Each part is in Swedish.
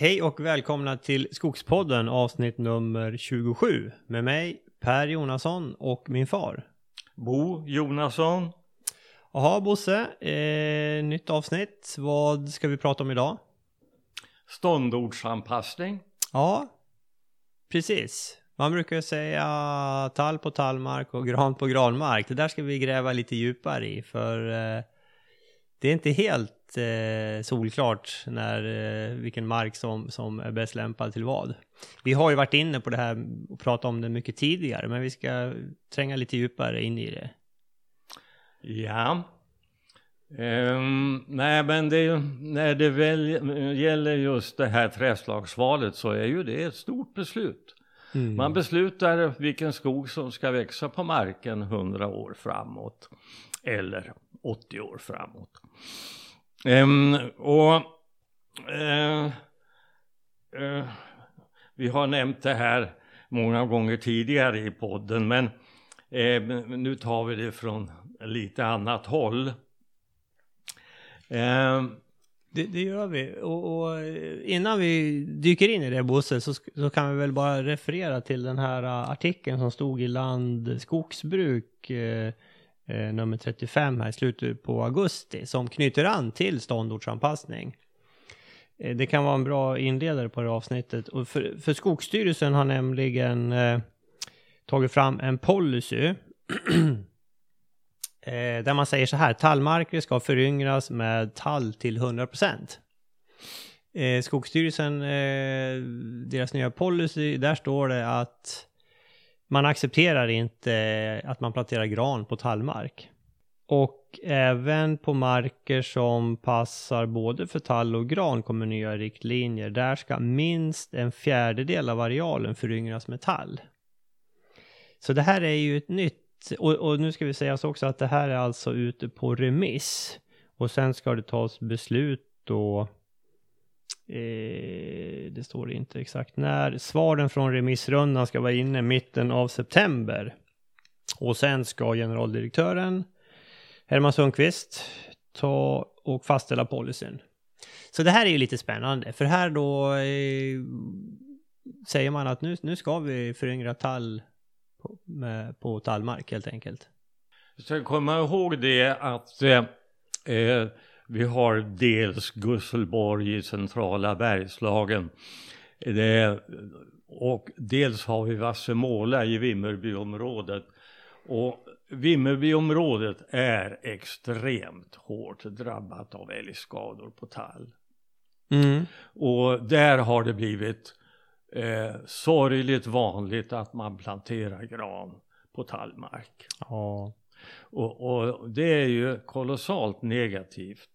Hej och välkomna till Skogspodden avsnitt nummer 27 med mig Per Jonasson och min far. Bo Jonasson. Jaha Bosse, eh, nytt avsnitt. Vad ska vi prata om idag? Ståndordsanpassning. Ja, precis. Man brukar säga tall på tallmark och gran på granmark. Det där ska vi gräva lite djupare i för eh, det är inte helt eh, solklart när, eh, vilken mark som, som är bäst lämpad till vad. Vi har ju varit inne på det här och pratat om det mycket tidigare, men vi ska tränga lite djupare in i det. Ja. Um, nej, men det, när det väl gäller just det här träslagsvalet så är ju det ett stort beslut. Mm. Man beslutar vilken skog som ska växa på marken 100 år framåt eller 80 år framåt. Um, och uh, uh, vi har nämnt det här många gånger tidigare i podden men uh, nu tar vi det från lite annat håll. Ehm, det, det, gör vi. Och, och, innan vi dyker in i det Bosse så, så, kan vi väl bara referera till den här artikeln som stod i Land Skogsbruk eh, eh, nummer 35 här i slutet på augusti som knyter an till ståndortsanpassning. Eh, det kan vara en bra inledare på det avsnittet. Och för, för Skogsstyrelsen har nämligen eh, tagit fram en policy eh, där man säger så här, tallmarker ska föryngras med tall till 100%. Eh, Skogsstyrelsen, eh, deras nya policy, där står det att man accepterar inte eh, att man planterar gran på tallmark. Och även på marker som passar både för tall och gran kommer nya riktlinjer. Där ska minst en fjärdedel av arealen föryngras med tall. Så det här är ju ett nytt, och, och nu ska vi säga också att det här är alltså ute på remiss. Och sen ska det tas beslut då Eh, det står inte exakt när. Svaren från remissrundan ska vara inne mitten av september. Och sen ska generaldirektören Herman Sundqvist ta och fastställa policyn. Så det här är ju lite spännande, för här då eh, säger man att nu, nu ska vi föryngra tall på, med, på tallmark helt enkelt. Vi ska komma ihåg det att eh, eh vi har dels Gusselborg i centrala Bergslagen. Det, och dels har vi Vassemåla i Vimmerbyområdet. Och Vimmerbyområdet är extremt hårt drabbat av älgskador på tall. Mm. Och där har det blivit eh, sorgligt vanligt att man planterar gran på tallmark. Ja. Och, och, det är ju kolossalt negativt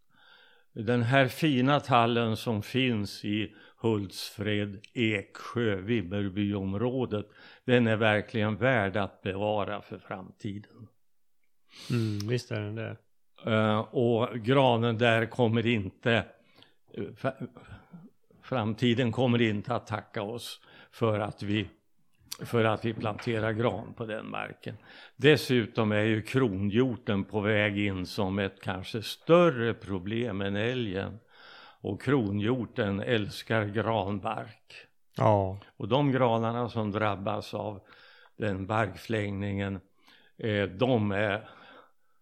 den här fina tallen som finns i Hultsfred, Eksjö, Vimmerbyområdet, den är verkligen värd att bevara för framtiden. Mm, visst är den det. Uh, och granen där kommer inte, uh, framtiden kommer inte att tacka oss för att vi för att vi planterar gran på den marken. Dessutom är ju kronhjorten på väg in som ett kanske större problem än älgen. Och kronhjorten älskar granbark. Ja. Och de granarna som drabbas av den barkflängningen, eh, de, är,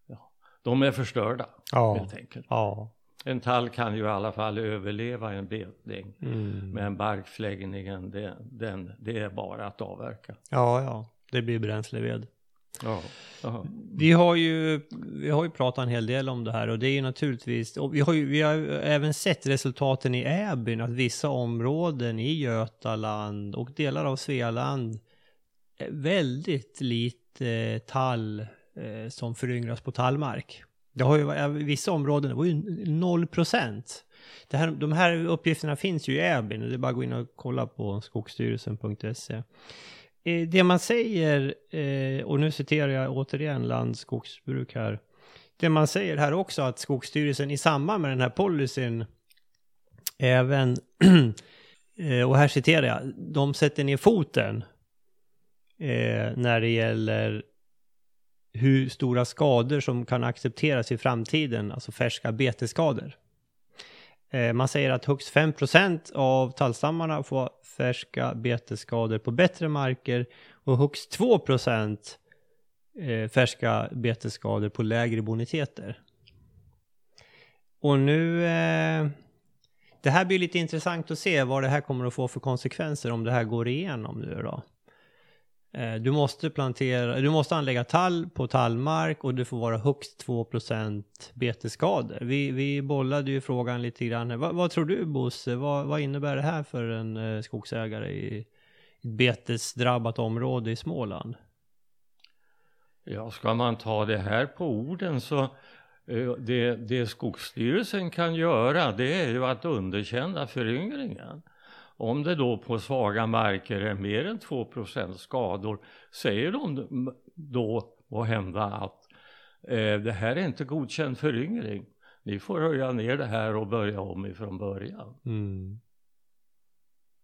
ja, de är förstörda ja. helt enkelt. Ja. En tall kan ju i alla fall överleva en betning. Mm. Men barkfläggningen, det, den, det är bara att avverka. Ja, ja, det blir bränsleved. Ja, vi har ju, vi har ju pratat en hel del om det här och det är ju naturligtvis, och vi har ju, vi har även sett resultaten i Äbyn, att vissa områden i Götaland och delar av Svealand väldigt lite tall eh, som föryngras på tallmark. Det har ju, vissa områden, det var ju noll procent. de här uppgifterna finns ju i Äbyn, det är bara att gå in och kolla på skogsstyrelsen.se. Eh, det man säger, eh, och nu citerar jag återigen Landskogsbruk här. Det man säger här också att Skogsstyrelsen i samband med den här policyn även, eh, och här citerar jag, de sätter ner foten när det gäller hur stora skador som kan accepteras i framtiden, alltså färska betesskador. Eh, man säger att högst 5% av tallstammarna får färska betesskador på bättre marker och högst 2 % eh, färska betesskador på lägre boniteter. Och nu... Eh, det här blir lite intressant att se vad det här kommer att få för konsekvenser om det här går igenom nu då. Eh, du måste plantera, du måste anlägga tall på tallmark och det får vara högst 2% betesskador. Vi, vi bollade ju frågan lite grann. Vad, vad tror du Bosse? Vad, vad, innebär det här för en eh, skogsägare i ett betesdrabbat område i Småland? Ja, ska man ta det här på orden så eh, det, det Skogsstyrelsen kan göra det är ju att underkänna föryngringen. Om det då på svaga marker är mer än 2% skador säger de då och hända att eh, det här är inte godkänd föryngring. Ni får höja ner det här och börja om ifrån början. Mm.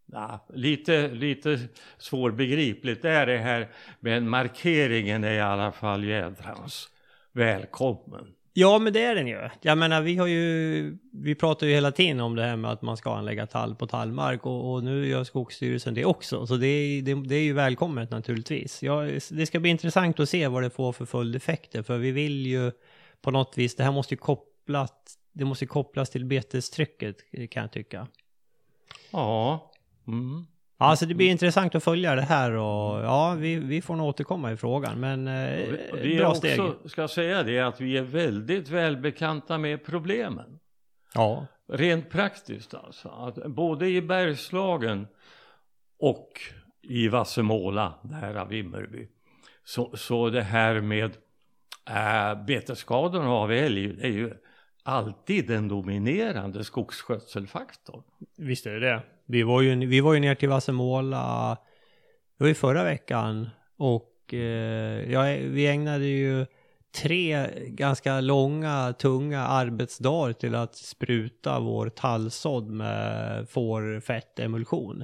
Ja, lite, lite svårbegripligt är det här men markeringen är i alla fall jädrans välkommen. Ja, men det är den ju. Jag menar, vi har ju, vi pratar ju hela tiden om det här med att man ska anlägga tall på tallmark och, och nu gör Skogsstyrelsen det också. Så det, det, det är ju välkommet naturligtvis. Ja, det ska bli intressant att se vad det får för följdeffekter, för vi vill ju på något vis, det här måste ju kopplas, det måste kopplas till betestrycket kan jag tycka. Ja. Mm. Alltså det blir intressant att följa det här och ja, vi, vi får nog återkomma i frågan. Men eh, vi bra steg. också, ska säga det, att vi är väldigt välbekanta med problemen. Ja. Rent praktiskt alltså. Att både i Bergslagen och i Vassemåla, nära Vimmerby. Så, så det här med äh, betesskadorna av älg, det är ju alltid den dominerande skogsskötselfaktorn. Visst är det det. Vi var ju, vi var ju ner till Vassemåla, det var ju förra veckan och eh, ja, vi ägnade ju tre ganska långa, tunga arbetsdagar till att spruta vår tallsådd med fårfettemulsion.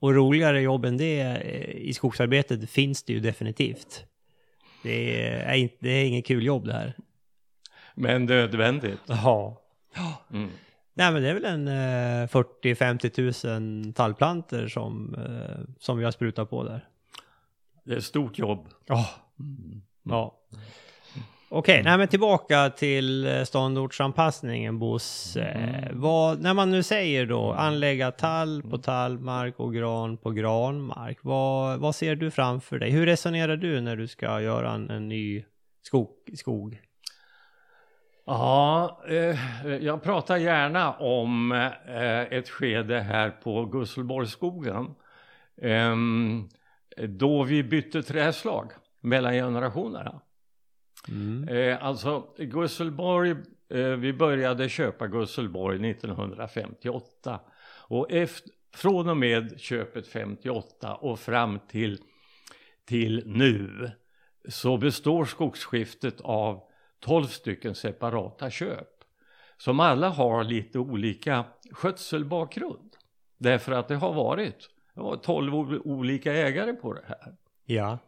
Och roligare jobb än det eh, i skogsarbetet finns det ju definitivt. Det är, inte, det är inget kul jobb det här. Men nödvändigt. Ja. Mm. Nej men det är väl en eh, 40-50 tusen tallplanter som, eh, som vi har sprutat på där. Det är ett stort jobb. Oh. Mm. Ja. Okej, okay, men tillbaka till eh, ståndortsanpassningen Bosse. Mm. Vad, när man nu säger då anlägga tall på tallmark och gran på granmark. Vad, vad ser du framför dig? Hur resonerar du när du ska göra en, en ny skog? skog? Ja, eh, jag pratar gärna om eh, ett skede här på Gusselborgsskogen. Eh, då vi bytte träslag mellan generationerna. Mm. Eh, alltså Gusselborg, eh, vi började köpa Gusselborg 1958. Och efter, från och med köpet 58 och fram till, till nu så består skogsskiftet av 12 stycken separata köp som alla har lite olika skötselbakgrund. Därför att det har varit det var 12 olika ägare på det här. Ja.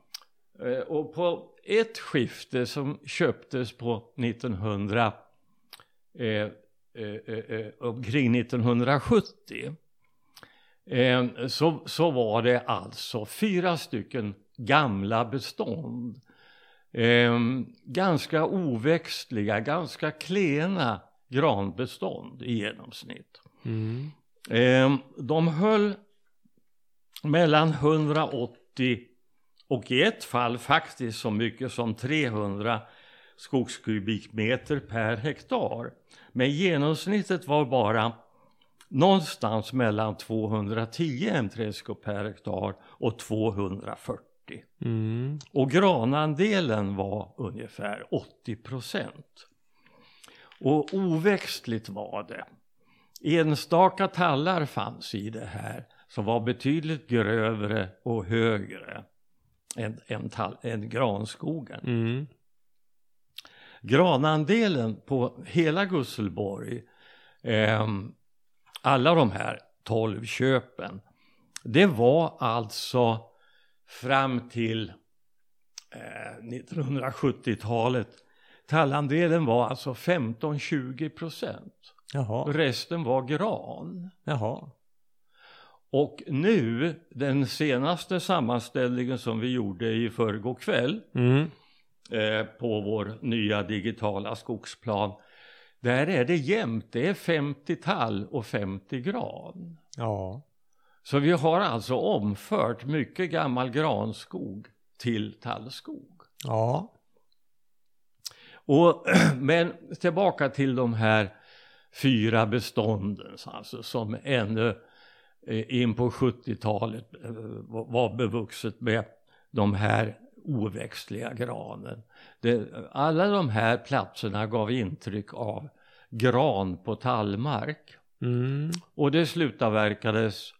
Eh, och på ett skifte som köptes på 1900 eh, eh, eh, eh, omkring 1970 eh, så, så var det alltså fyra stycken gamla bestånd eh, ganska oväxtliga, ganska klena granbestånd i genomsnitt. Mm. Eh, de höll mellan 180 och i ett fall faktiskt så mycket som 300 skogskubikmeter per hektar. Men genomsnittet var bara någonstans mellan 210 m3 per hektar och 240. Mm. Och granandelen var ungefär 80 procent. Och oväxtligt var det. Enstaka tallar fanns i det här som var betydligt grövre och högre än, än, tall, än granskogen. Mm. Granandelen på hela Gusselborg, eh, alla de här 12 köpen, det var alltså fram till eh, 1970-talet. Tallandelen var alltså 15-20 procent. Resten var gran. Jaha. Och nu, den senaste sammanställningen som vi gjorde i förrgår kväll mm. eh, på vår nya digitala skogsplan. Där är det jämnt, det är 50 tall och 50 gran. Ja. Så vi har alltså omfört mycket gammal granskog till tallskog. Ja. Och, men tillbaka till de här fyra bestånden alltså, som ännu eh, in på 70-talet eh, var bevuxet med de här oväxtliga granen. Det, alla de här platserna gav intryck av gran på tallmark. Mm. Och det slutavverkades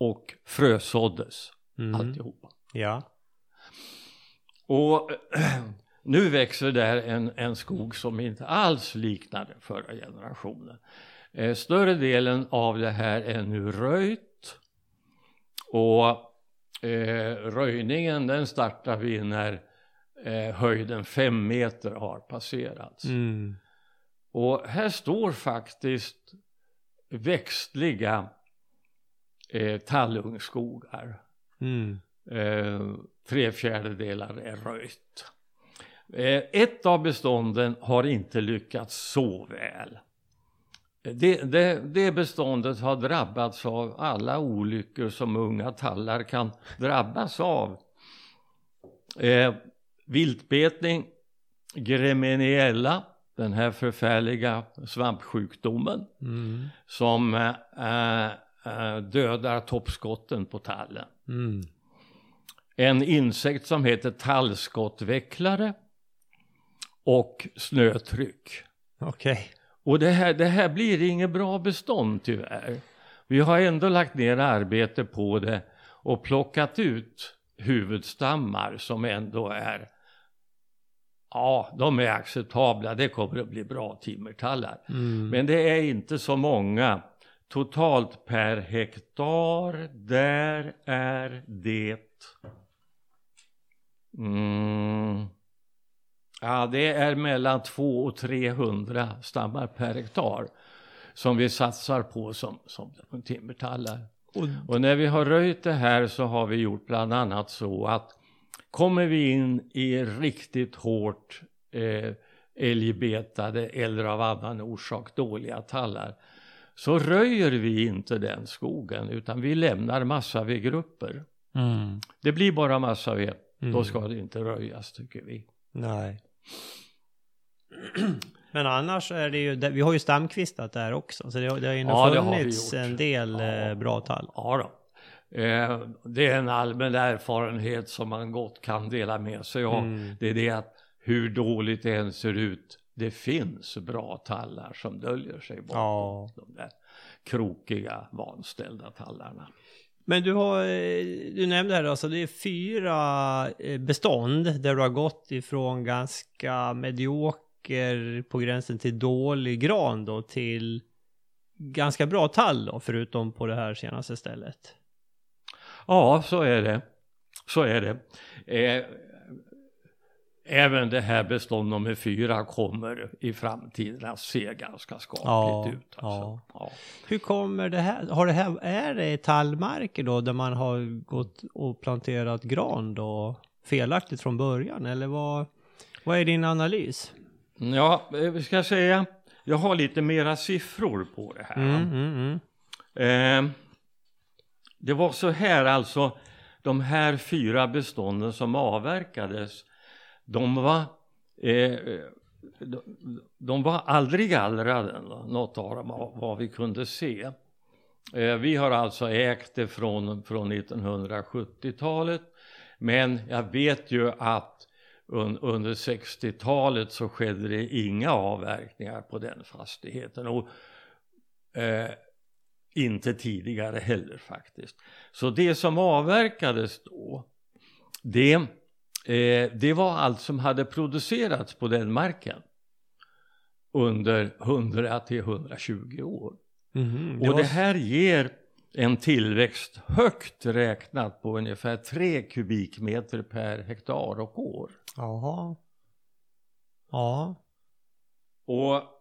och frösåddes mm. alltihopa. Ja. Och nu växer där en, en skog som inte alls liknar den förra generationen. Eh, större delen av det här är nu röjt och eh, röjningen den startar vi när eh, höjden fem meter har passerats. Mm. Och här står faktiskt växtliga eh, tallungskogar. Mm. Eh, tre fjärdedelar är röjt. Eh, ett av bestånden har inte lyckats så väl. Det, det, det, beståndet har drabbats av alla olyckor som unga tallar kan drabbas av. Eh, viltbetning, gremeniella, den här förfärliga svampsjukdomen mm. som äh, dödar toppskotten på tallen. Mm. En insekt som heter tallskottvecklare och snötryck. Okej. Okay. Och det här, det här blir inget bra bestånd tyvärr. Vi har ändå lagt ner arbete på det och plockat ut huvudstammar som ändå är Ja, de är acceptabla. Det kommer att bli bra timmertallar. Mm. Men det är inte så många. Totalt per hektar, där är det... Mm, ja, det är mellan 200 och 300 stammar per hektar som vi satsar på som, som timmertallar. Och, och när vi har röjt det här så har vi gjort bland annat så att Kommer vi in i riktigt hårt eh, älgbetade eller av annan orsak dåliga tallar så röjer vi inte den skogen utan vi lämnar massavedgrupper. Mm. Det blir bara massaved, mm. då ska det inte röjas tycker vi. Nej. Men annars är det ju, vi har ju stamkvistat där också, så det, det har ju ja, funnits en del ja, eh, bra tall. Ja då. Eh, det är en allmän erfarenhet som man gott kan dela med sig av. Mm. Det är det att hur dåligt det än ser ut, det finns bra tallar som döljer sig bakom ja. de där krokiga, vanställda tallarna. Men du har, eh, du nämnde här alltså, det är fyra eh, bestånd där du har gått ifrån ganska medioker på gränsen till dålig gran då till ganska bra tall då, förutom på det här senaste stället. Ja, så är det. Så är det. Eh, även det här bestånd nummer fyra kommer i framtiden att se ganska skapligt ja, ut. Alltså. Ja. Hur kommer det här? Har det här? Är det tallmarker då där man har gått och planterat gran då felaktigt från början? Eller vad, vad är din analys? Ja, eh, vi ska säga, jag har lite mera siffror på det här. Mm, mm, mm. Eh, det var så här alltså, de här fyra bestånden som avverkades, de var, eh, de, de, var aldrig gallrade, något av dem, vad vi kunde se. Eh, vi har alltså ägt det från, från 1970-talet, men jag vet ju att un, under 60-talet så skedde det inga avverkningar på den fastigheten. Och, eh, inte tidigare heller faktiskt. Så det som avverkades då, det, eh, det var allt som hade producerats på den marken under 100 till 120 år. Mm, det och var... det här ger en tillväxt högt räknat på ungefär 3 kubikmeter per hektar och år. Jaha. Ja. Och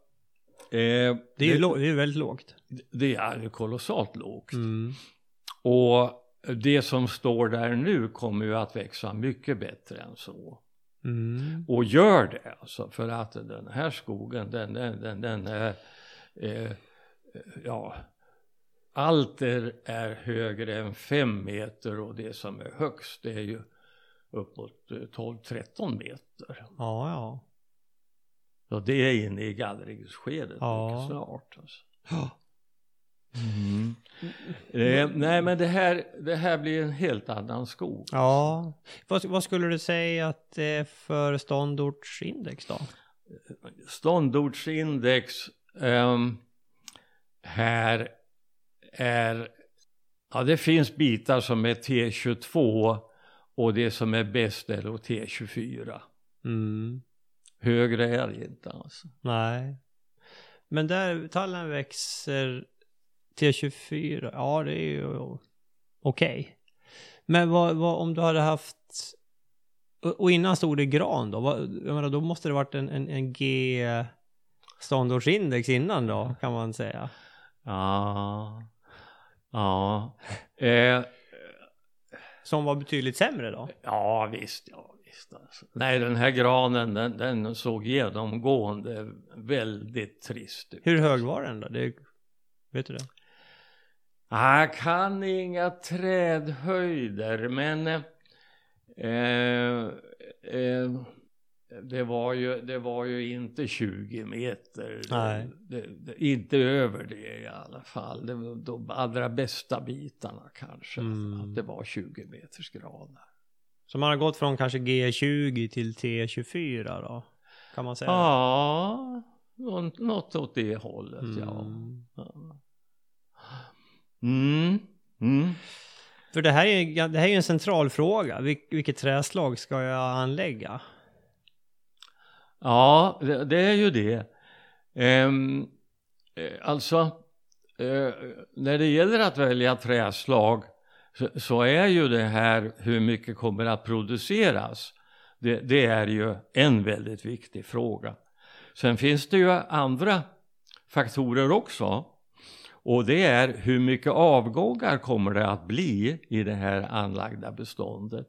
Eh, det, är det, det är väldigt lågt. Det är kolossalt lågt. Mm. Och det som står där nu kommer ju att växa mycket bättre än så. Mm. Och gör det alltså för att den här skogen den, den, den, den är, eh, ja, allt är, är högre än fem meter och det som är högst det är ju uppåt 12-13 meter. Ja, ja. Så det är inne i gallringsskedet ja. mycket snart. Alltså. Mm. Eh, nej men det här, det här blir en helt annan skog. Ja. Vad, vad skulle du säga att det är för ståndortsindex då? Ståndortsindex eh, här är, ja det finns bitar som är T22 och det som är bäst är då T24. Mm. Högre är det inte alltså. Nej. Men där tallen växer T24, ja det är ju okej. Okay. Men vad, vad, om du hade haft, och innan stod det gran då, vad, jag menar då måste det varit en, en, en G ståndortsindex innan då, kan man säga. Ja, ja. Eh, Som var betydligt sämre då? Ja visst, ja visst. Alltså. Nej den här granen den, den såg genomgående väldigt trist ut. Hur hög var den då? Det, vet du det? Jag kan inga trädhöjder men eh, eh, det, var ju, det var ju inte 20 meter. Det, det, inte över det i alla fall. Det var de allra bästa bitarna kanske. Mm. Att det var 20 meters grader. Så man har gått från kanske G20 till T24 då? Kan man säga? Ja, något åt det hållet mm. ja. Mm. Mm. För det här är, det här är en central fråga. Vil, vilket träslag ska jag anlägga? Ja, det, det är ju det. Ehm, eh, alltså, eh, när det gäller att välja träslag så, så, är ju det här hur mycket kommer att produceras. Det, det är ju en väldigt viktig fråga. Sen finns det ju andra faktorer också. Och det är hur mycket avgångar kommer det att bli i det här anlagda beståndet.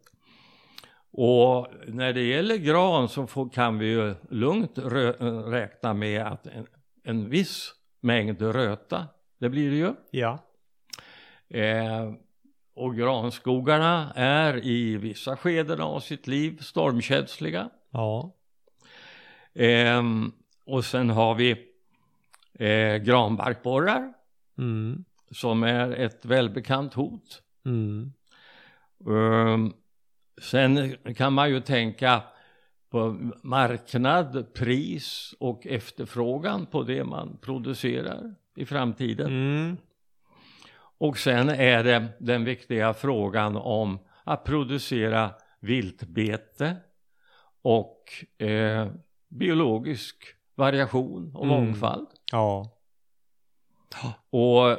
Och när det gäller gran så får, kan vi ju lugnt rö, räkna med att en, en viss mängd röta, det blir det ju. Ja. Eh, och granskogarna är i vissa skeden av sitt liv stormkänsliga. Ja. Eh, och sen har vi eh, granbarkborrar Mm. Som är ett välbekant hot. Mm. Um, sen kan man ju tänka på marknad, pris och efterfrågan på det man producerar i framtiden. Mm. Och sen är det den viktiga frågan om att producera viltbete och eh, biologisk variation och mm. mångfald. Ja. Och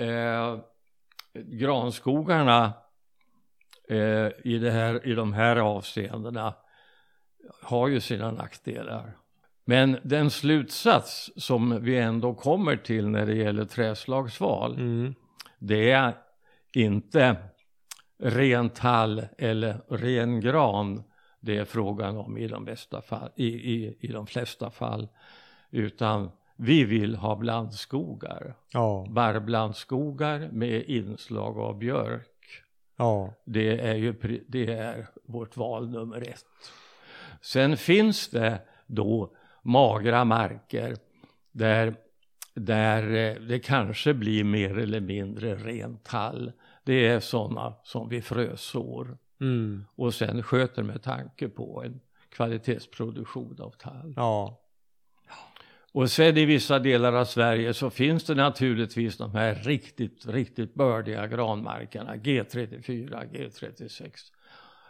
eh, granskogarna eh, i, det här, i de här avseendena har ju sina nackdelar. Men den slutsats som vi ändå kommer till när det gäller träslagsval mm. det är inte ren tall eller ren gran det är frågan om i de, bästa fall, i, i, i de flesta fall utan vi vill ha blandskogar. Ja. Barrblandskogar med inslag av björk. Ja. Det är ju det är vårt val nummer ett. Sen finns det då magra marker där, där eh, det kanske blir mer eller mindre ren tall. Det är sådana som vi frösår. Mm. Och sen sköter med tanke på en kvalitetsproduktion av tall. Ja. Och sen i vissa delar av Sverige så finns det naturligtvis de här riktigt, riktigt bördiga granmarkerna, G34, G36.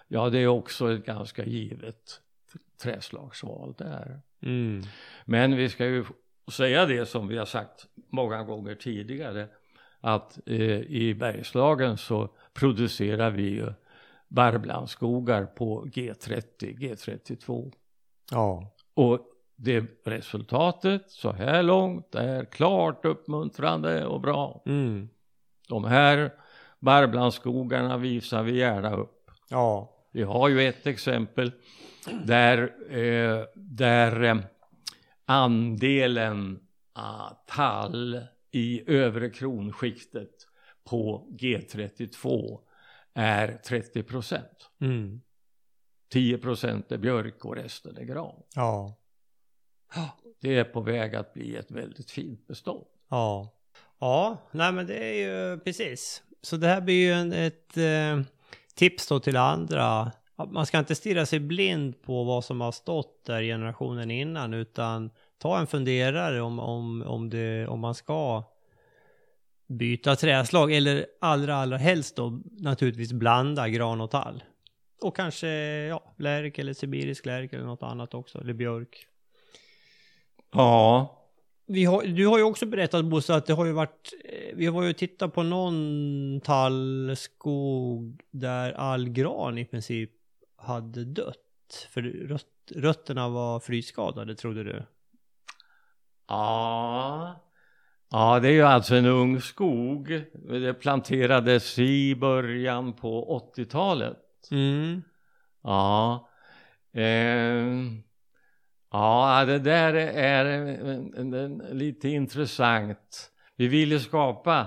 Ja, det är också ett ganska givet träslagsval där. Mm. Men vi ska ju säga det som vi har sagt många gånger tidigare, att eh, i Bergslagen så producerar vi ju barrblandskogar på G30, G32. Ja. Och det resultatet så här långt är klart uppmuntrande och bra. Mm. De här Barblandskogarna visar vi gärna upp. Ja. Vi har ju ett exempel där, eh, där eh, andelen uh, tall i övre kronskiktet på G32 är 30 procent. Mm. 10 procent är björk och resten är gran. Ja. Det är på väg att bli ett väldigt fint bestånd. Ja. Ja, nej men det är ju precis. Så det här blir ju en, ett eh, tips då till andra. Man ska inte stirra sig blind på vad som har stått där generationen innan utan ta en funderare om, om, om, det, om man ska byta träslag eller allra allra helst då naturligtvis blanda gran och tall. Och kanske ja, lärk eller sibirisk lärk eller något annat också, eller björk. Ja. Vi har, du har ju också berättat Bosse att det har ju varit, eh, vi har ju tittat på någon tallskog där all gran i princip hade dött. För röt, rötterna var frysskadade trodde du? Ja. Ja, det är ju alltså en ung skog. Det planterades i början på 80-talet. Mm. Ja. Eh, ja, det där är, lite intressant. Vi ville skapa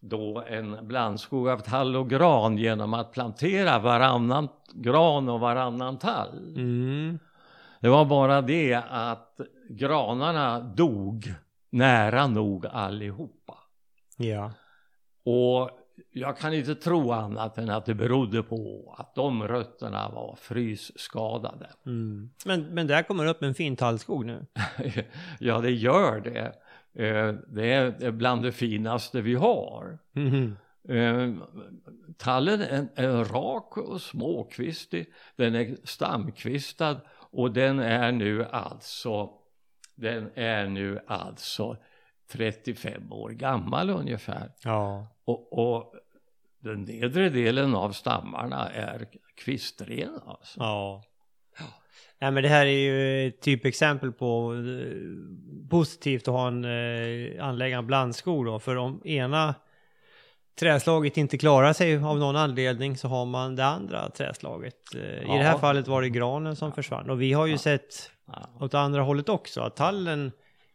då en blandskog av tall och gran genom att plantera varannan gran och varannan tall. Mm. Det var bara det att granarna dog nära nog allihopa. Ja. Och jag kan inte tro annat än att det berodde på att de rötterna var frysskadade. Mm. Men, men där kommer upp en fin tallskog nu. ja, det gör det. Eh, det är bland det finaste vi har. Mm. Tallen är, är rak och småkvistig. Den är stamkvistad och den är nu alltså den är nu alltså 35 år gammal ungefär. Ja. Och, och den nedre delen av stammarna är kvistrena alltså. Ja. Nej men det här är ju ett typexempel på eh, positivt att ha en eh, anlägga en blandskog då. För om ena träslaget inte klarar sig av någon anledning så har man det andra träslaget. Ja. Eh, I det här fallet var det granen som försvann. Och vi har ju ja. sett åt andra hållet också, att tallen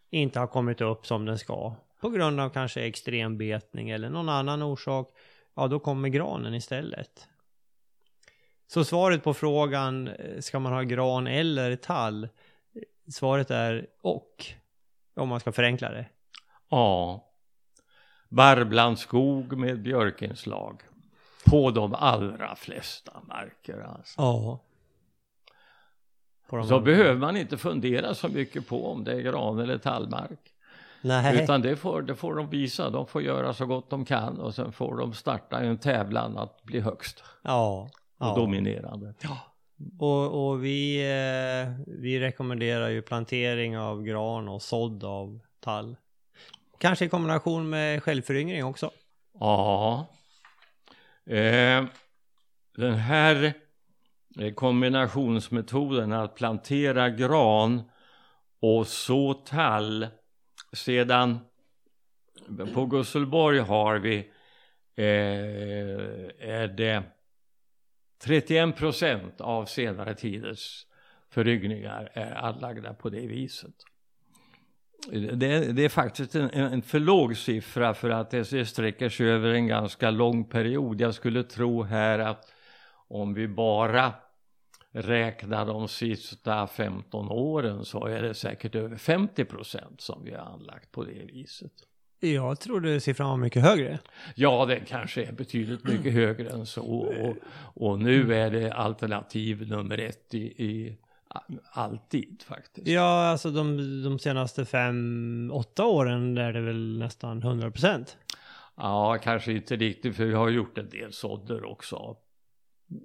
inte har kommit upp som den ska. På grund av kanske extrembetning eller någon annan orsak. Ja, då kommer granen istället. Så svaret på frågan, eh, ska man ha gran eller tall? Svaret är och. Om man ska förenkla det. Ja. Barblandskog med björkinslag. På de allra flesta marker alltså. Ja. Så behöver man inte fundera så mycket på om det är gran eller tallmark. Nej. Utan det får, det får de visa, de får göra så gott de kan och sen får de starta en tävlan att bli högst. Ja. Och ja. dominerande. Ja. Och, och vi, eh, vi rekommenderar ju plantering av gran och sådd av tall. Kanske i kombination med självföryngring också. Ja. Eh, den här Eh, Eh, kombinationsmetoden att plantera gran och så tall. Sedan på Gusselborg har vi eh, är det 31 procent av senare tiders föryngringar är anlagda på det viset. Det, det är faktiskt en, en för låg siffra för att det sträcker sig över en ganska lång period. Jag skulle tro här att om vi bara räknar de sista 15 åren så är det säkert över 50 procent som vi har anlagt på det viset. Jag trodde siffran var mycket högre. Ja, den kanske är betydligt mycket högre än så. Och, och nu är det alternativ nummer ett i, i alltid faktiskt. Ja, alltså de, de senaste fem, åtta åren är det väl nästan 100 procent. Ja, kanske inte riktigt, för vi har gjort en del sådder också.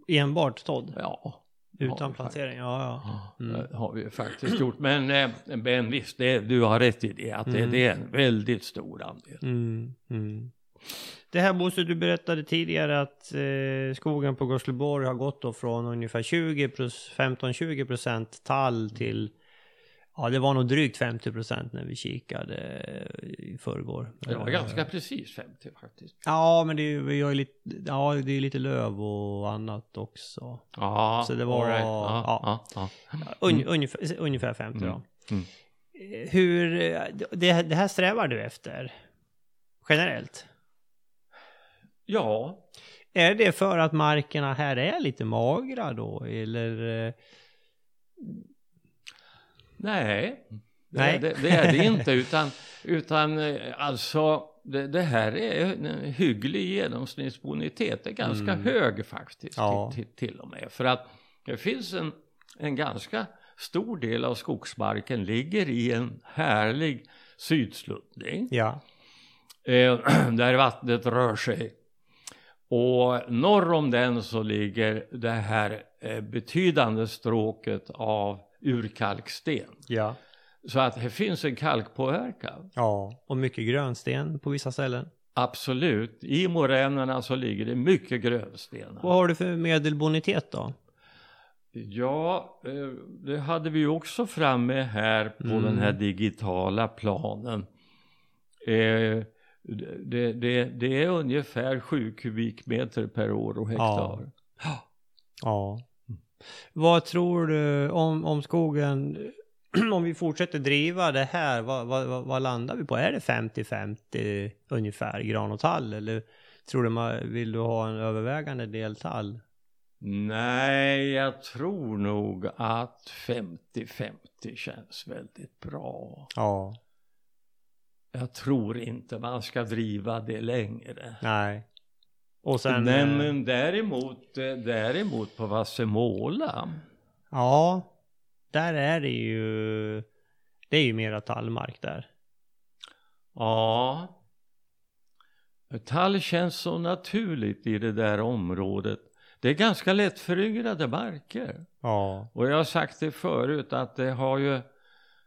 Enbart sådd? Ja. Utan plantering, ja ja. Mm. Det har vi faktiskt gjort. Men, eh, men visst, det, du har rätt i det. Att mm. det, det, är en väldigt stor andel. Mm. mm. Det här Bosse, du berättade tidigare att eh, skogen på Gosleborg har gått då från ungefär 20 15-20 procent tall till Ja, det var nog drygt 50 procent när vi kikade i förrgår. Det var ganska precis 50 faktiskt. Ja, men det är, vi har lite, ja, det är lite löv och annat också. Ja, Så det var right. ja, ja, ja, Mm. ungefär, ungefär 50 då. Mm. Mm. Hur, det, det här strävar du efter? Generellt? ja. Är det för att markerna här är lite magra då? Eller? Nej, Nej. Det, det, det är det inte utan, utan eh, alltså det, det här är en hygglig genomsnittsbonitet. Det är ganska Mm. hög faktiskt Ja. till, till, till och med. För att det finns en, en ganska stor del av skogsmarken ligger i en härlig sydsluttning. Ja. eh, där vattnet rör sig. Och norr om den så ligger det här eh, betydande stråket av urkalksten. Ja. Så att det finns en kalkpåverkan. Ja. Och mycket grönsten på vissa ställen. Absolut. I moränerna så ligger det mycket grönstenar. Vad har du för medelbonitet då? Ja, eh, det hade vi också framme här på Mm. den här digitala planen. Eh, det, det, det är ungefär 7 kubikmeter per år och hektar. Ja. Vad tror du om, om skogen, om vi fortsätter driva det här, vad, vad, vad, landar vi på? Är det 50-50 ungefär gran och tall? Eller tror du man, vill du ha en övervägande del tall? Nej, jag tror nog att 50-50 känns väldigt bra. Ja. Jag tror inte man ska driva det längre. Nej. Och sen... men, eh, men däremot, eh, däremot på Vassemåla. Ja. Där är det ju... Det är ju mera tallmark där. Ja. Tall känns så naturligt i det där området. Det är ganska lättföryngrade marker. Ja. Och jag har sagt det förut att det har ju,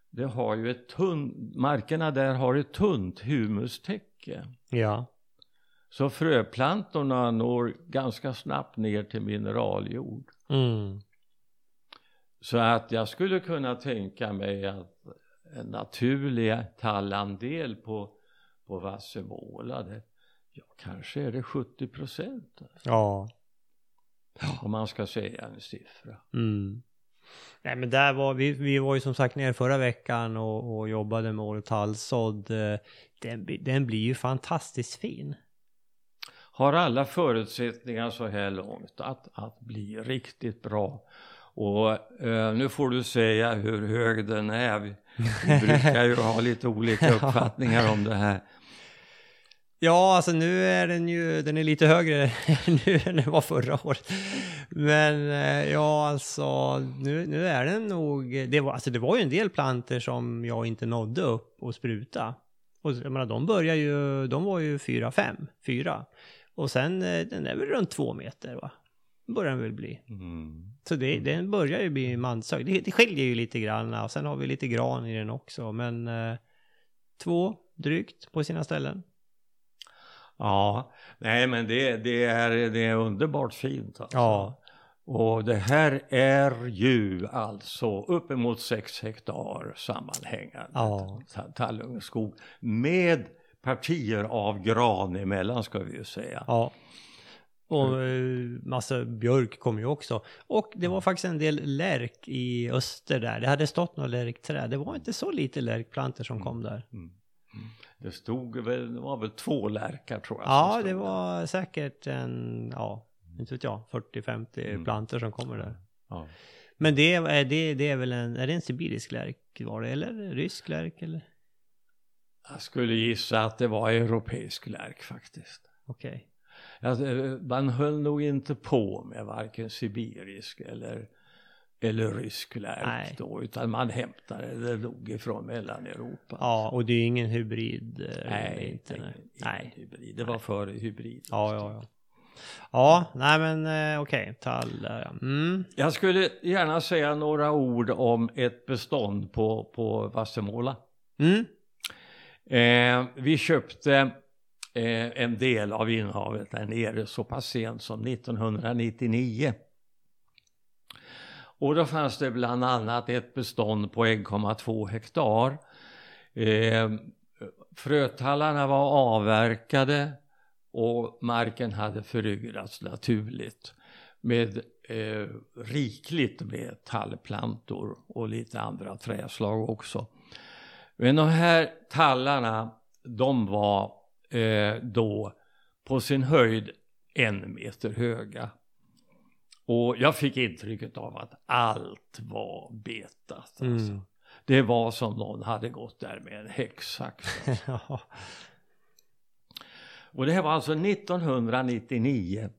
det har ju ett tunt, markerna där har ett tunt humustäcke. Ja. Så fröplantorna når ganska snabbt ner till mineraljord. Mm. Så att jag skulle kunna tänka mig att en naturlig tallandel på, på Vassemåla, ja kanske är det 70 procent. Ja. Om man ska säga en siffra. Mm. Nej men där var vi, vi var ju som sagt ner förra veckan och, och jobbade med årets tallsådd. Eh, Den, den blir ju fantastiskt fin. Har alla förutsättningar så här långt att, att bli riktigt bra. Och eh, nu får du säga hur hög den är. Vi, vi brukar ju ha lite olika uppfattningar om det här. Ja, alltså nu är den ju, den är lite högre nu än den var förra året. Men eh, ja, alltså nu, nu är den nog, det var, alltså det var ju en del planter som jag inte nådde upp och spruta. Och jag menar, de börjar ju, de var ju fyra, fem, fyra. Och sen, eh, den är väl runt två meter va? Börjar den väl bli. Mm. Så det, den börjar ju bli mansögd. Det, det skiljer ju lite grann och sen har vi lite gran i den också. Men eh, två drygt på sina ställen. Ja, nej men det, det, är, det är underbart fint alltså. Ja. Och det här är ju alltså uppemot 6 hektar sammanhängande Ja. ta- tallungskog med partier av gran emellan ska vi ju säga. Ja. Och eh, massa björk kom ju också. Och det var faktiskt en del lärk i öster där. Det hade stått några lärkträd. Det var inte så lite lärkplantor som kom där. Mm. Mm. Det stod väl, det var väl två lärkar tror jag. Ja, det där. var säkert en, ja, inte vet jag, 40-50 Mm. plantor som kommer där. Ja. Men det är, det, det är väl en, är det en sibirisk lärk var det, eller rysk lärk eller? Jag skulle gissa att det var europeisk lärk faktiskt. Okej. Alltså, man höll nog inte på med varken sibirisk eller, eller rysk lärk Nej. då, utan man hämtade det nog ifrån Mellaneuropa. Ja, och det är ingen hybrid. eh, nej, inte, ingen, ingen nej. hybrid. Det var före hybrid. Ja, ja, ja. Ja, nej men eh, okej, tall där ja. Mm. Jag skulle gärna säga några ord om ett bestånd på, på Vassemåla. Mm. Eh, vi köpte eh, en del av innehavet där nere så pass sent som 1999. Och då fanns det bland annat ett bestånd på 1,2 hektar. Eh, frötallarna var avverkade och marken hade föryngrats naturligt med eh, rikligt med tallplantor och lite andra träslag också. Men de här tallarna, de var eh, då på sin höjd en meter höga. Och jag fick intrycket av att allt var betat. Alltså. Mm. Det var som någon hade gått där med en häcksax. Alltså. och det här var alltså 1999.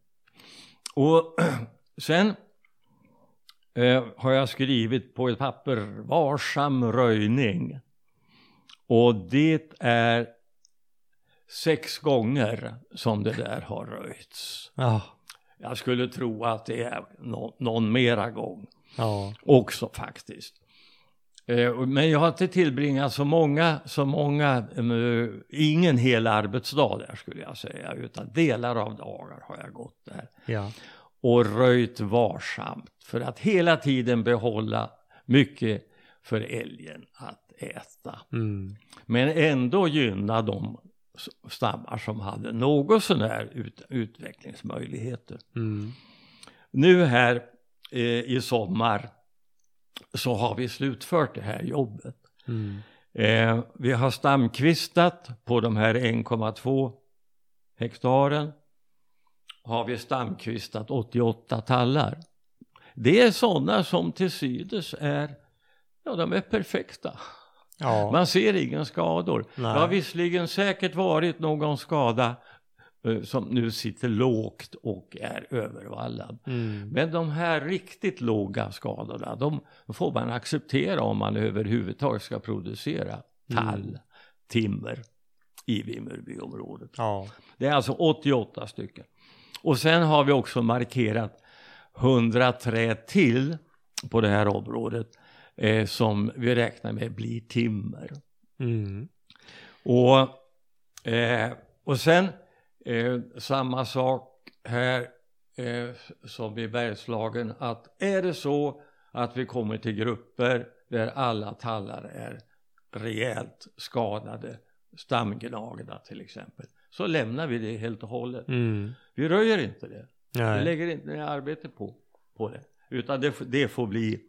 Och sen eh, har jag skrivit på ett papper varsam röjning. Och det är sex gånger som det där har röjts. Ja. Jag skulle tro att det är no någon mera gång ja. också faktiskt. Eh, men jag har inte tillbringat så många, så många, eh, ingen hel arbetsdag där skulle jag säga, utan delar av dagar har jag gått där. Ja. Och röjt varsamt för att hela tiden behålla mycket för älgen att äta. Mm. Men ändå gynna de stammar som hade något sånär ut, utvecklingsmöjligheter. Mm. Nu här eh, i sommar så har vi slutfört det här jobbet. Mm. Eh, vi har stamkvistat på de här 1,2 hektaren. Har vi stamkvistat 88 tallar. Det är sådana som till synes är, ja de är perfekta. Ja. Man ser inga skador. Nej. Det har visserligen säkert varit någon skada uh, som nu sitter lågt och är övervallad. Mm. Men de här riktigt låga skadorna, de får man acceptera om man överhuvudtaget ska producera tall, mm. timmer i Vimmerbyområdet. Ja. Det är alltså 88 stycken. Och sen har vi också markerat 100 träd till på det här området eh, som vi räknar med blir timmer. Mm. Och, eh, och sen eh, samma sak här eh, som i Bergslagen att är det så att vi kommer till grupper där alla tallar är rejält skadade, stamgnagda till exempel, så lämnar vi det helt och hållet. Mm. Vi röjer inte det. Nej. Vi lägger inte ner arbete på, på det. Utan det, det får bli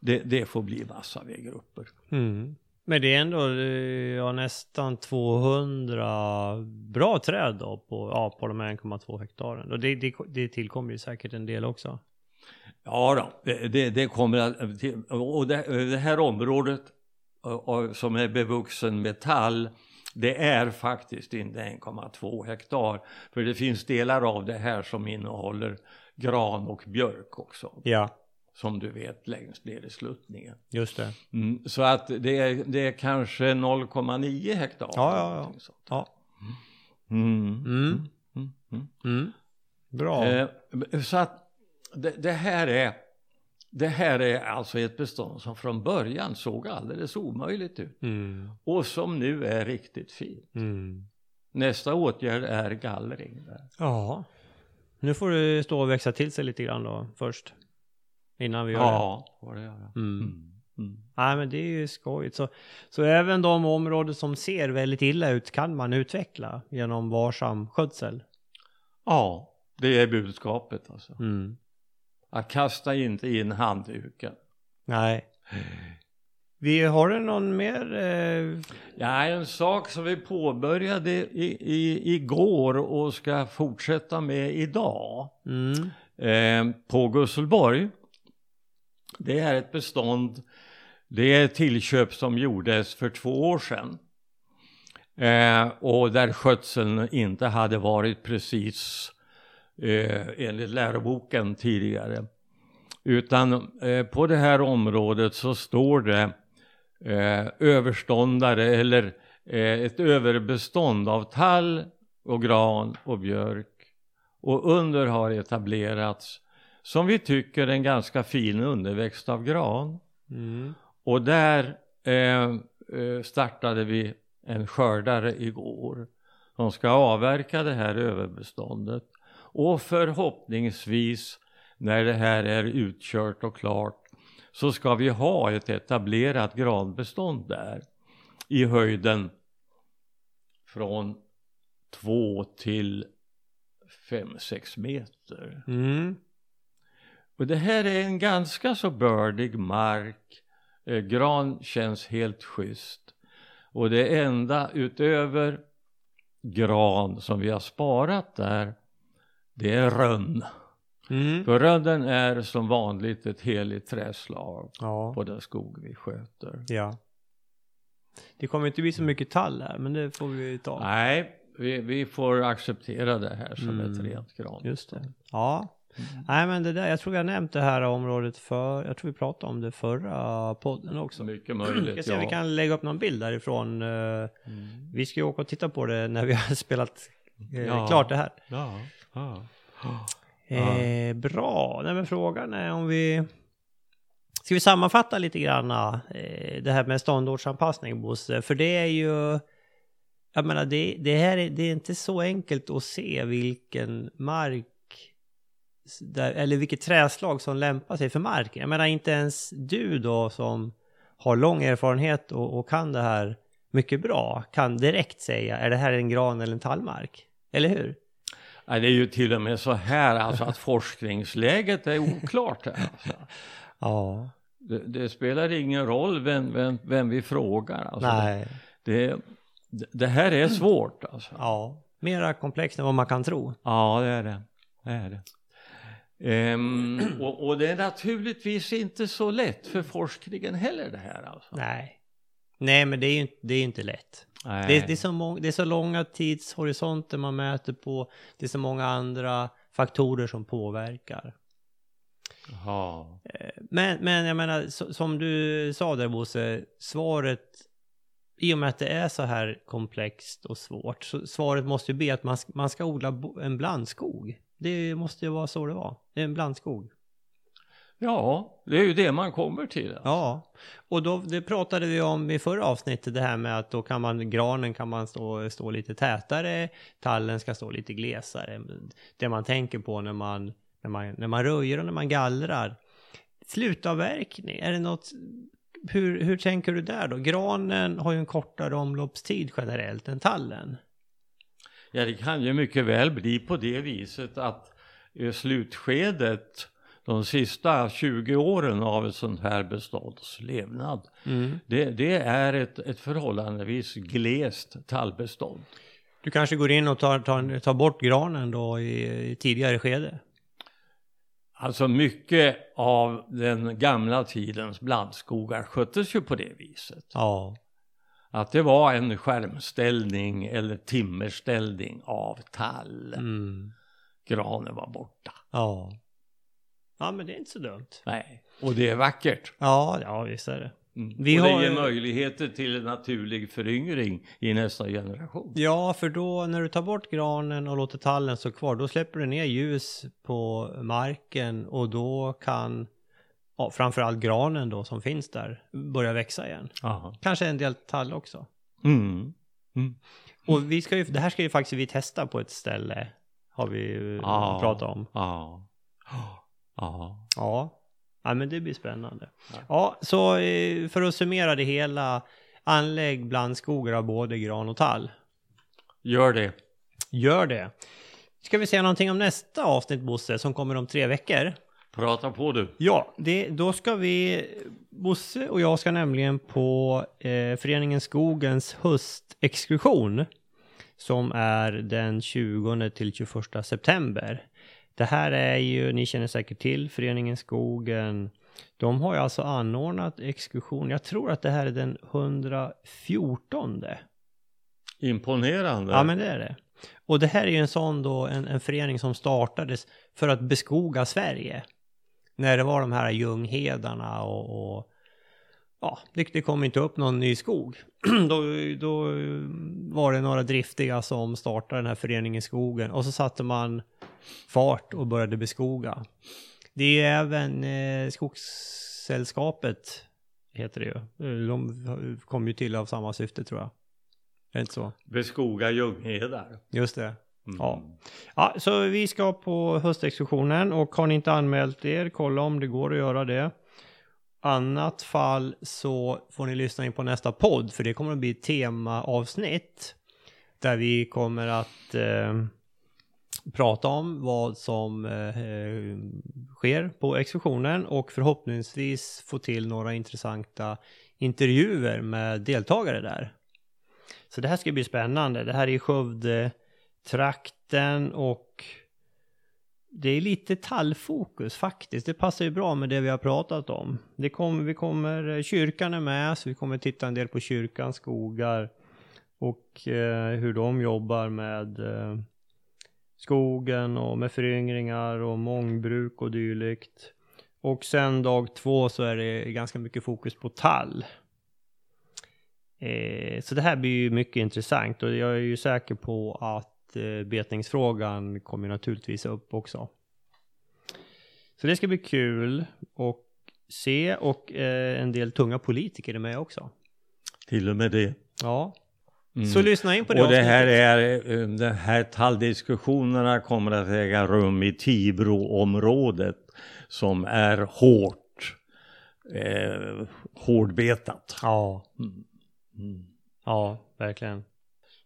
det, det får bli massavedgrupper. Mm. Men det är ändå ja, nästan 200 bra träd då på, ja, på de 1,2 hektaren. Och det, det, det tillkommer ju säkert en del också. Ja då, det, det kommer att, och det, det här området som är bevuxen med tall, det är faktiskt inte 1,2 hektar. För det finns delar av det här som innehåller gran och björk också. Ja som du vet längst ner i sluttningen. Just det. Mm, så att det är, det är kanske 0,9 hektar. Ja, ja, ja. ja. Mm. Mm. Mm. mm. mm. Bra. Eh, så att det, det, här är det här är alltså ett bestånd som från början såg alldeles omöjligt ut. Och som nu är riktigt fint. Nästa åtgärd är gallring. Där. Ja. Nu får det stå och växa till sig lite grann då först. Innan vi gör ja, det. Ja, det gör jag. Mm. Mm. Mm. Nej men det är ju skojigt. Så, så även de områden som ser väldigt illa ut kan man utveckla genom varsam skötsel? Ja, det är budskapet alltså. Mm. Att kasta inte in handduken. Nej. Vi har det någon mer? Eh... Ja, en sak som vi påbörjade i, i, igår och ska fortsätta med idag. Mm. Eh, på Gusselborg det är ett bestånd, det är ett tillköp som gjordes för två år sedan. Eh, och där skötseln inte hade varit precis eh, enligt läroboken tidigare. Utan eh, på det här området så står det eh, överståndare eller eh, ett överbestånd av tall och gran och björk. Och under har etablerats som vi tycker är en ganska fin underväxt av gran. Mm. Och där eh, eh, startade vi en skördare igår. De ska avverka det här överbeståndet och förhoppningsvis när det här är utkört och klart så ska vi ha ett etablerat granbestånd där i höjden från 2 till 5-6 meter. Mm. Och det här är en ganska så bördig mark. Eh, gran känns helt schysst. Och det enda utöver gran som vi har sparat där, det är rönn. Mm. För rönnen är som vanligt ett heligt träslag ja. på den skog vi sköter. Ja. Det kommer inte bli så mycket tall här, men det får vi ta. Nej, vi, vi får acceptera det här som mm. ett rent gran. Just det. Ja. Mm. Nej men det där, jag tror har nämnt det här området för, jag tror vi pratade om det förra podden också. Mycket möjligt, jag ser ja. Vi kan lägga upp någon bild därifrån. Eh, mm. Vi ska ju åka och titta på det när vi har spelat eh, ja. klart det här. Ja. ja. Eh, bra, nej men frågan är om vi... Ska vi sammanfatta lite grann eh, det här med ståndortsanpassning Bosse? För det är ju... Jag menar det, det här är, det är inte så enkelt att se vilken mark där, eller vilket träslag som lämpar sig för marken. Jag menar inte ens du då som har lång erfarenhet och, och kan det här mycket bra kan direkt säga är det här en gran eller en tallmark? Eller hur? Ja, det är ju till och med så här alltså att forskningsläget är oklart här. Alltså. Ja. Det, det, spelar ingen roll vem, vem, vem vi frågar. Alltså. Nej. Det, det, här är svårt alltså. Ja, mera komplext än vad man kan tro. Ja, det är det. det, är det. Um, och, och, det är naturligtvis inte så lätt för forskningen heller det här alltså. Nej. Nej, men det är ju inte, det är inte lätt. Det, det, är så många, det är så långa tidshorisonter man mäter på. Det är så många andra faktorer som påverkar. Jaha. Eh, men, men jag menar, som du sa där Bosse, svaret, i och med att det är så här komplext och svårt, så svaret måste ju bli att man, man ska odla en blandskog. Det måste ju vara så det var. Det är en blandskog. Ja, det är ju det man kommer till. Alltså. Ja, och då, det pratade vi om i förra avsnittet, det här med att då kan man, granen kan man stå, stå lite tätare, tallen ska stå lite glesare. Det man tänker på när man, när man, när man röjer och när man gallrar. Slutavverkning, är det något, hur, hur tänker du där då? Granen har ju en kortare omloppstid generellt än tallen. Ja, det kan ju mycket väl bli på det viset att i slutskedet de sista 20 åren av ett sånt här bestånds levnad. Mm. Det, det, är ett, ett förhållandevis glest tallbestånd. Du kanske går in och tar, tar, tar bort granen då i, i tidigare skede? Alltså mycket av den gamla tidens blandskogar sköttes ju på det viset. Ja. Att det var en skärmställning eller timmerställning av tall. Mm. Granen var borta. Ja. Ja, men det är inte så dumt. Nej, och det är vackert. Ja, ja visst är det. Mm. Vi och det har... ger möjligheter till naturlig föryngring i nästa generation. Ja, för då när du tar bort granen och låter tallen stå kvar, då släpper du ner ljus på marken och då kan ja, framförallt granen då som finns där börja växa igen. Aha. Kanske en del tall också. Mm. Mm. Och vi ska ju, det här ska ju faktiskt vi testa på ett ställe, har vi ah. pratat om. Ah. Ja. Ja. Ja, men det blir spännande. Ja, ja så eh, för att summera det hela, anlägg blandskogar av både gran och tall. Gör det. Gör det. Ska vi säga någonting om nästa avsnitt Bosse, som kommer om tre veckor? Prata på du. Ja, det, då ska vi, Bosse och jag ska nämligen på eh, Föreningen Skogens höstexkursion som är den 20 till 21 september. Det här är ju, ni känner säkert till Föreningen Skogen. De har ju alltså anordnat exkursion. Jag tror att det här är den 114. Imponerande. Ja, men det är det. Och det här är ju en sån då, en, en förening som startades för att beskoga Sverige. När det var de här ljunghedarna och, och ja, det, det kom inte upp någon ny skog. då, då var det några driftiga som startade den här föreningen Skogen och så satte man fart och började beskoga. Det är även eh, Skogssällskapet, heter det ju. De kom ju till av samma syfte tror jag. Är det inte så? Beskoga ljunghedar. Just det. Mm. Ja. ja, så vi ska på höstexkursionen och har ni inte anmält er, kolla om det går att göra det. annat fall så får ni lyssna in på nästa podd för det kommer att bli temaavsnitt där vi kommer att eh, prata om vad som eh, sker på exkursionen och förhoppningsvis få till några intressanta intervjuer med deltagare där. Så det här ska bli spännande. Det här är i trakten och det är lite tallfokus faktiskt. Det passar ju bra med det vi har pratat om. Det kom, vi kommer, eh, kyrkan är med, så vi kommer titta en del på kyrkans skogar och eh, hur de jobbar med eh, skogen och med föryngringar och mångbruk och dylikt. Och sen dag två så är det ganska mycket fokus på tall. Eh, så det här blir ju mycket intressant och jag är ju säker på att betningsfrågan kommer naturligtvis upp också. Så det ska bli kul och se och eh, en del tunga politiker är med också. Till och med det. Ja. Mm. Så lyssna in på det Och det här är, eh, de här talldiskussionerna kommer att äga rum i Tibroområdet som är hårt, eh, hårdbetat. Ja. Mm. Mm. Ja, verkligen.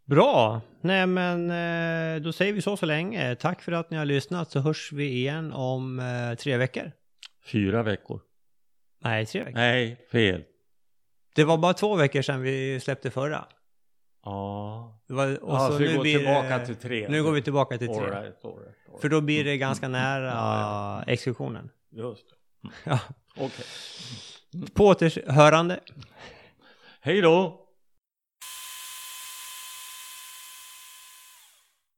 Bra! Nej men eh, då säger vi så så länge. Tack för att ni har lyssnat så hörs vi igen om eh, tre veckor. Fyra veckor. Nej, tre veckor. Nej, fel. Det var bara två veckor sedan vi släppte förra. Ja. Var, och ja, så, så nu går tillbaka det, till tre. Nu går vi tillbaka till tre. All right, all right, all right. För då blir det ganska mm. nära ja, ja. exekutionen. Just det. ja. Okej. Okay. På återhörande. Hej då!